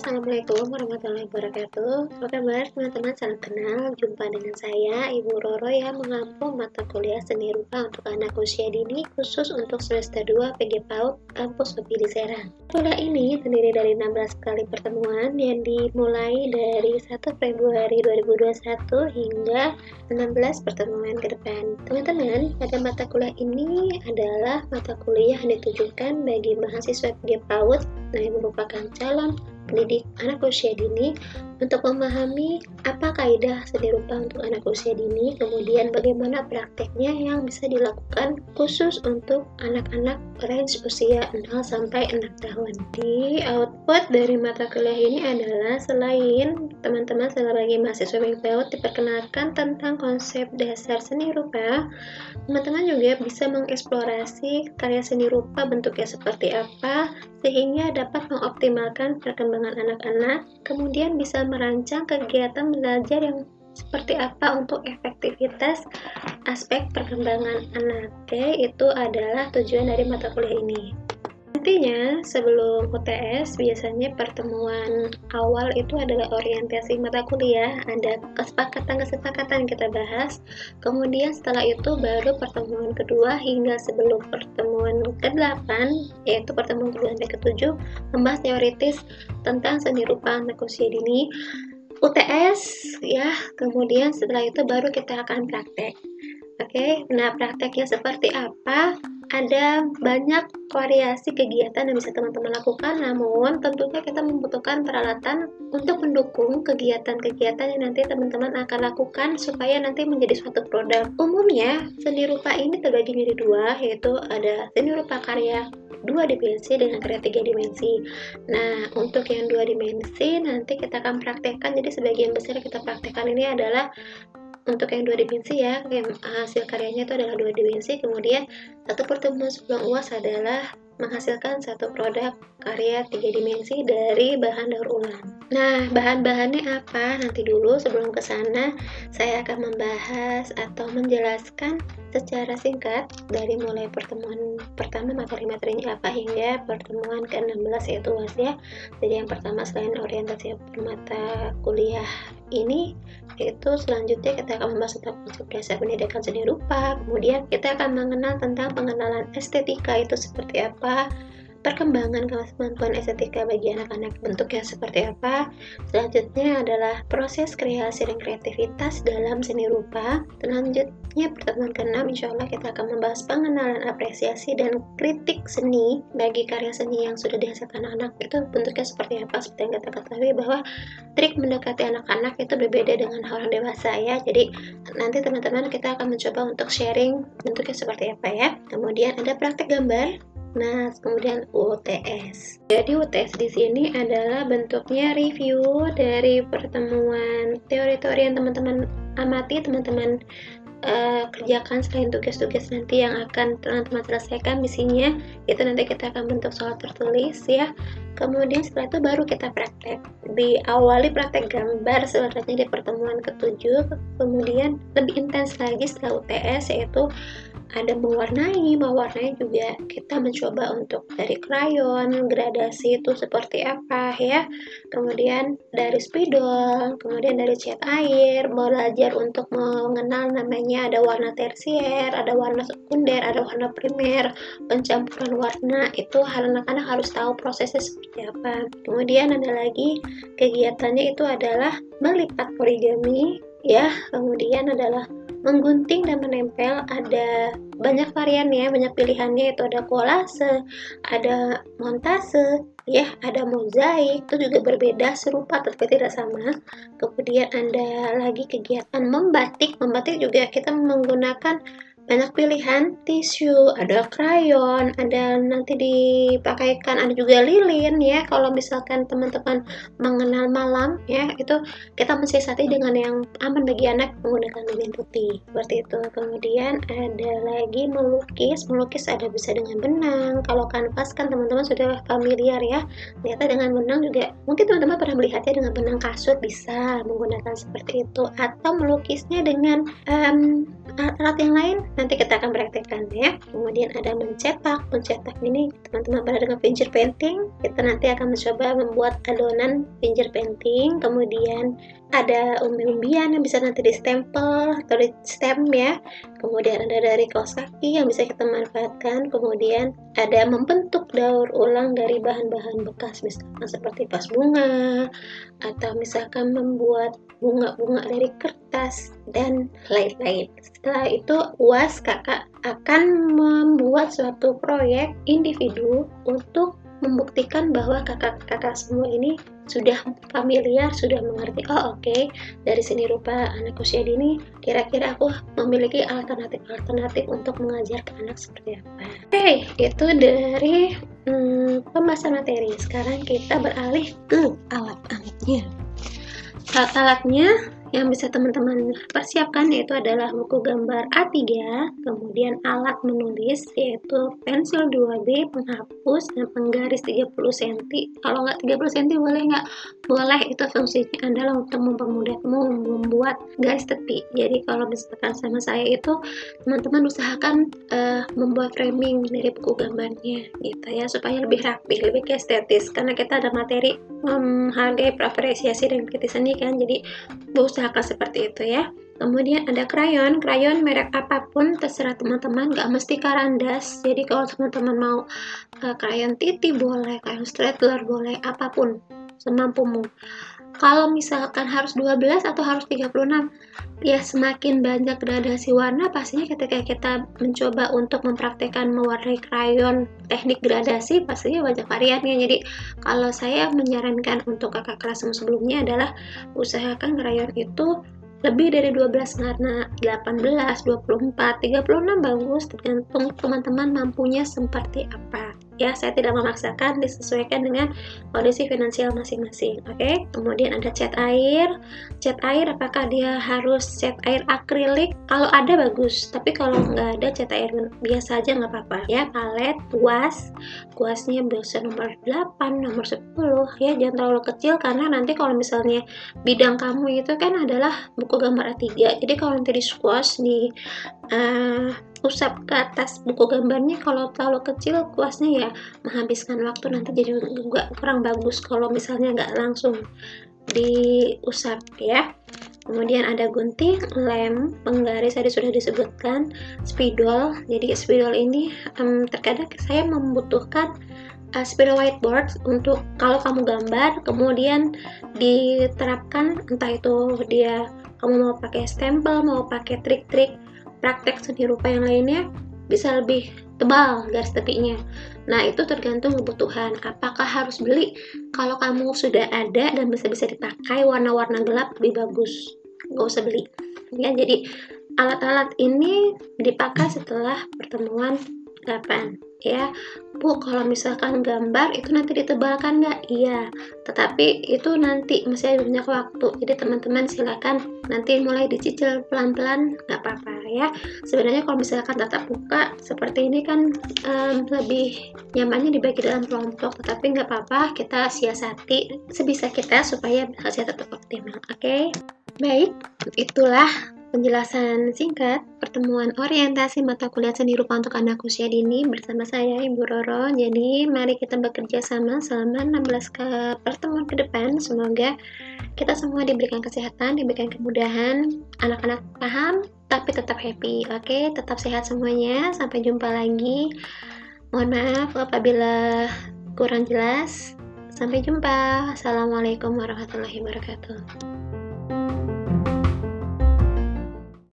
Assalamualaikum warahmatullahi wabarakatuh. Apa kabar teman-teman? Salam kenal. Jumpa dengan saya Ibu Roro yang mengampu mata kuliah seni rupa Untuk anak usia dini khusus untuk semester 2 PG PAUD Kampus UPI di Serang Kuliah ini terdiri dari 16 kali pertemuan Yang dimulai dari 1 Februari 2021 hingga 16 pertemuan ke depan. Teman-teman pada mata kuliah ini adalah mata kuliah yang ditujukan bagi mahasiswa PG PAUD yang merupakan calon pendidik anak usia dini untuk memahami apa kaidah seni rupa untuk anak usia dini, kemudian bagaimana prakteknya yang bisa dilakukan khusus untuk anak-anak range usia 0 sampai 6 tahun. Di output dari mata kuliah ini adalah selain teman-teman sebagai mahasiswa PAUD diperkenalkan tentang konsep dasar seni rupa, teman-teman juga bisa mengeksplorasi karya seni rupa bentuknya seperti apa sehingga dapat mengoptimalkan perkembangan anak-anak, kemudian bisa merancang kegiatan belajar yang seperti apa untuk efektivitas aspek perkembangan anak. Oke, itu adalah tujuan dari mata kuliah ini. Nantinya sebelum UTS biasanya pertemuan awal itu adalah orientasi mata kuliah, ada kesepakatan-kesepakatan kita bahas. Kemudian setelah itu baru pertemuan kedua hingga sebelum pertemuan ke-8 yaitu pertemuan kedua sampai ke-7 membahas teoritis tentang seni rupa anak usia dini. UTS ya, kemudian setelah itu baru kita akan praktek. Oke, nah prakteknya seperti apa? Ada banyak variasi kegiatan yang bisa teman-teman lakukan, namun tentunya kita membutuhkan peralatan untuk mendukung kegiatan-kegiatan yang nanti teman-teman akan lakukan supaya nanti menjadi suatu produk. Umumnya, seni rupa ini terbagi menjadi dua, yaitu ada seni rupa karya dua dimensi dengan karya tiga dimensi. Nah, untuk yang dua dimensi nanti kita akan praktekkan. Jadi sebagian besar kita praktekkan ini adalah untuk yang dua dimensi ya hasil karyanya itu adalah dua dimensi kemudian satu pertemuan sebelum uas adalah menghasilkan satu produk karya tiga dimensi dari bahan daur ulang. Nah, bahan-bahannya apa? Nanti dulu sebelum ke sana, saya akan membahas atau menjelaskan secara singkat dari mulai pertemuan pertama materi-materinya apa hingga pertemuan ke-16 yaitu UAS ya. Jadi yang pertama selain orientasi mata kuliah ini yaitu selanjutnya kita akan membahas tentang konsep dasar pendidikan seni rupa kemudian kita akan mengenal tentang pengenalan estetika itu seperti apa perkembangan kemampuan estetika bagi anak-anak bentuknya seperti apa. Selanjutnya adalah proses kreasi dan kreativitas dalam seni rupa. Selanjutnya pertemuan ke-6 insya Allah kita akan membahas pengenalan apresiasi dan kritik seni bagi karya seni yang sudah dihasilkan anak itu bentuknya seperti apa? Seperti yang kita ketahui bahwa trik mendekati anak-anak itu berbeda dengan orang dewasa ya. Jadi nanti teman-teman kita akan mencoba untuk sharing bentuknya seperti apa ya. Kemudian ada praktek gambar Nah, kemudian UTS. Jadi UTS di sini adalah bentuknya review dari pertemuan teori-teori yang teman-teman amati, teman-teman uh, kerjakan selain tugas-tugas nanti yang akan teman-teman selesaikan misinya. Itu nanti kita akan bentuk soal tertulis ya. Kemudian setelah itu baru kita praktek. Diawali praktek gambar sebenarnya di pertemuan ketujuh kemudian lebih intens lagi setelah UTS yaitu ada mewarnai mewarnai juga kita mencoba untuk dari krayon gradasi itu seperti apa ya. Kemudian dari spidol kemudian dari cat air belajar untuk mengenal namanya. Ada warna tersier ada warna sekunder ada warna primer pencampuran warna. Itu hal anak-anak harus tahu prosesnya seperti apa. Kemudian ada lagi kegiatannya itu adalah melipat origami ya. Kemudian adalah menggunting dan menempel ada banyak variannya, banyak pilihannya. Itu ada kolase, ada montase, ya, ada mozaik, itu juga berbeda serupa tetapi tidak sama. Kemudian ada lagi kegiatan membatik, membatik juga kita menggunakan banyak pilihan tisu, ada krayon, ada nanti dipakaikan, ada juga lilin ya. Kalau misalkan teman-teman mengenal malam ya, itu kita mensiasati dengan yang aman bagi anak menggunakan lilin putih. Seperti itu. Kemudian ada lagi melukis. Melukis ada bisa dengan benang. Kalau kanvas kan teman-teman sudah familiar ya. Ternyata dengan benang juga mungkin teman-teman pernah melihatnya dengan benang kasut bisa menggunakan seperti itu atau melukisnya dengan um, alat yang lain nanti kita akan praktekkan ya. Kemudian ada mencetak mencetak ini teman-teman pada dengan finger painting? Kita nanti akan mencoba membuat adonan finger painting. Kemudian ada umbi-umbian yang bisa nanti di stempel atau di stem ya. Kemudian ada dari kaos kaki yang bisa kita manfaatkan. Kemudian ada membentuk daur ulang dari bahan-bahan bekas misalkan seperti vas bunga atau misalkan membuat bunga-bunga dari kertas dan lain-lain. Setelah itu UAS kakak akan membuat suatu proyek individu untuk membuktikan bahwa kakak-kakak semua ini sudah familiar, sudah mengerti. Oh oke, okay. dari sini rupa anak usia dini, kira-kira aku memiliki alternatif-alternatif untuk mengajar ke anak seperti apa. Oke, okay, itu dari hmm, pembahasan materi. Sekarang kita beralih ke alat-alatnya. Alat-alatnya yang bisa teman-teman persiapkan yaitu adalah buku gambar A3, kemudian alat menulis yaitu pensil 2B, penghapus, dan penggaris 30 cm. Kalau nggak 30 cm boleh nggak? Boleh, itu fungsinya adalah untuk mempermudahmu membuat garis tepi. Jadi kalau misalkan sama saya itu teman-teman usahakan uh, membuat framing dari buku gambarnya gitu ya supaya lebih rapi, lebih estetis karena kita ada materi menghargai apresiasi dan kritis seni kan jadi berusaha usahakan seperti itu ya. Kemudian ada krayon. Krayon merek apa pun terserah teman-teman. Gak mesti karandas. Jadi kalau teman-teman mau uh, krayon titi boleh krayon straightler boleh apa pun semampumu kalau misalkan harus 12 atau harus 36 ya semakin banyak gradasi warna pastinya ketika kita mencoba untuk mempraktekkan mewarnai krayon teknik gradasi pastinya banyak variannya. Jadi kalau saya menyarankan untuk kakak kelas sebelumnya adalah usahakan krayon itu lebih dari 12 warna 18, 24, 36 bagus tergantung teman-teman mampunya seperti apa ya saya tidak memaksakan disesuaikan dengan kondisi finansial masing-masing oke? Okay? kemudian ada cat air. Cat air apakah dia harus cat air akrilik? Kalau ada bagus. Tapi kalau nggak ada cat air biasa aja nggak apa-apa ya. Palet kuas. Kuasnya biasa nomor 8 nomor 10 ya jangan terlalu kecil karena nanti kalau misalnya bidang kamu itu kan adalah buku gambar A3 jadi kalau nanti di squash di uh, usap ke atas buku gambarnya. Kalau terlalu kecil kuasnya ya menghabiskan waktu nanti jadi juga kurang bagus kalau misalnya nggak langsung diusap ya. Kemudian ada gunting, lem, penggaris tadi sudah disebutkan spidol. Jadi spidol ini um, terkadang saya membutuhkan uh, spidol whiteboard untuk kalau kamu gambar kemudian diterapkan entah itu dia kamu mau pakai stempel mau pakai trik-trik praktek seni rupa yang lainnya bisa lebih tebal garis tepinya. Nah, itu tergantung kebutuhan. Apakah harus beli? Kalau kamu sudah ada dan bisa-bisa dipakai warna-warna gelap lebih bagus. Nggak usah beli. Ya, jadi alat-alat ini dipakai setelah pertemuan kapan? ya Bu kalau misalkan gambar itu nanti ditebalkan nggak iya tetapi itu nanti masih banyak waktu jadi teman-teman silakan nanti mulai dicicil pelan-pelan nggak apa-apa ya sebenarnya kalau misalkan tatap muka seperti ini kan um, lebih nyamannya dibagi dalam kelompok tetapi nggak apa-apa kita siasati sebisa kita supaya hasilnya tetap optimal oke okay? baik itulah Penjelasan singkat pertemuan orientasi mata kuliah seni rupa untuk anak usia dini bersama saya Ibu Roro. Jadi mari kita bekerja sama selama 16 ke pertemuan ke depan. Semoga kita semua diberikan kesehatan, diberikan kemudahan, anak-anak paham tapi tetap happy. Oke, tetap sehat semuanya. Sampai jumpa lagi. Mohon maaf apabila kurang jelas. Sampai jumpa. Assalamualaikum warahmatullahi wabarakatuh.